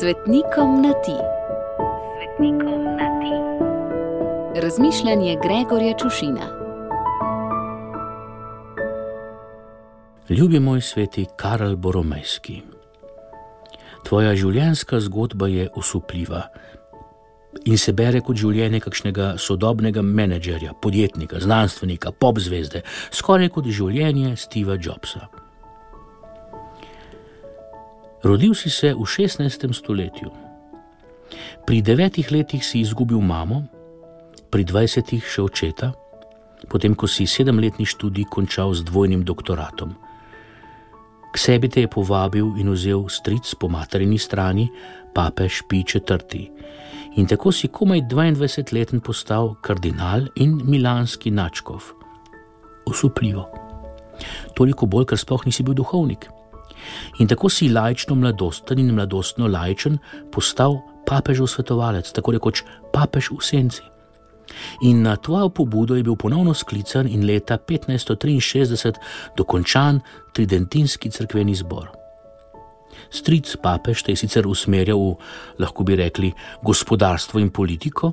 Svetnikom na ti. Svetnikom na ti. Razmišljanje Gregorja Čušina. Ljubi moj sveti Karl Boromejski. Tvoja življenjska zgodba je osupljiva in se bere kot življenje kakšnega sodobnega menedžerja, podjetnika, znanstvenika, pop zvezde, skoraj kot življenje Steva Jobsa. Rodil si se v 16. stoletju. Pri devetih letih si izgubil mamo, pri dvajsetih še očeta, potem ko si sedemletni študij končal z dvojnim doktoratom. K sebi te je povabil in vzel stric po materini strani, papež Pi IV. In tako si komaj 22-leten postal kardinal in milanski načkov. Osupljivo. Toliko bolj, ker sploh nisi bil duhovnik. In tako si lajčno mladosten in mladostno lajčen postal papežov svetovalec, tako rekoč papež v senci. In na tvojo pobudo je bil ponovno sklican in leta 1563 dokončan tridentinski crkveni zbor. Stric papež te je sicer usmerjal v, lahko bi rekli, gospodarstvo in politiko,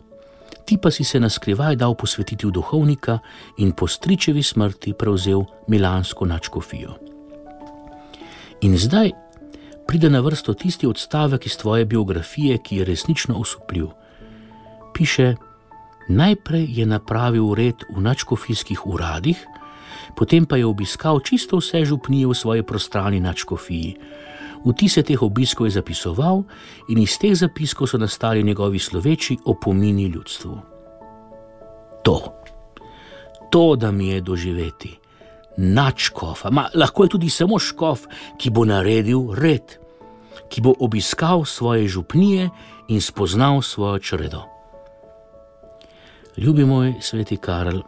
ti pa si se na skrivaj dal posvetiti v duhovnika in po stričevi smrti prevzel milansko načkofijo. In zdaj pride na vrsto tisti odstavek iz tvoje biografije, ki je resnično osupljiv. Piše, najprej je napravil red v načkofijskih uradih, potem pa je obiskal čisto vse župnije v svoji prostrani načkofiji. Vtise teh obiskov je zapisoval in iz teh zapiskov so nastali njegovi sloveči opomini ljudstvu. To, to, da mi je doživeti načkov, ma lahko je tudi samo škof, ki bo naredil red, ki bo obiskal svoje župnije in spoznal svojo čredo. Ljubi moj sveti Karl,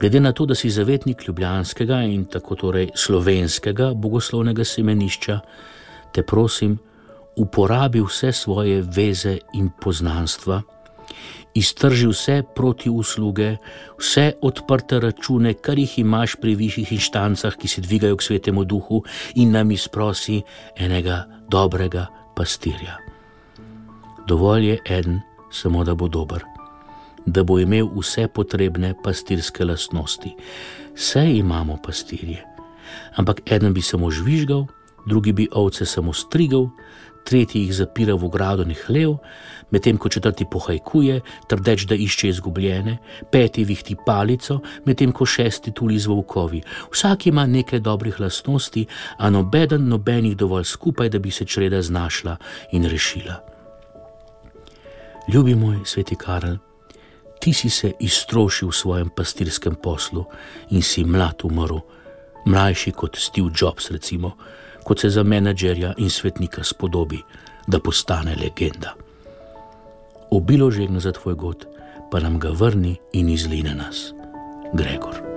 glede na to, da si zavetnik ljubljanskega in tako torej slovenskega bogoslovnega semenišča, te prosim, uporabi vse svoje veze in poznanstva iztrži vse proti usluge, vse odprte račune, kar jih imaš pri višjih inštancah, ki se dvigajo k svetemu duhu in nam izprosi enega dobrega pastirja. Dovolj je en, samo da bo dober, da bo imel vse potrebne pastirske lastnosti. Vse imamo pastirje, ampak eden bi samo žvižgal, drugi bi ovce samo strigal, tretji jih zapira v ogrado in hlev, medtem ko četrti pohajkuje, trdeč, da išče izgubljene, peti vihti palico, medtem ko šesti tuli z volkovi. Vsak ima nekaj dobrih lastnosti, a nobeden nobenih dovolj skupaj, da bi se čreda znašla in rešila. Ljubi moj, sveti Karl, ti si se iztrošil v svojem pastirskem poslu in si mlad umrl, mlajši kot Steve Jobs, recimo kot se za menedžerja in svetnika spodobi, da postane legenda. Obilo žegno za tvoj god, pa nam ga vrni in izline nas, Gregor.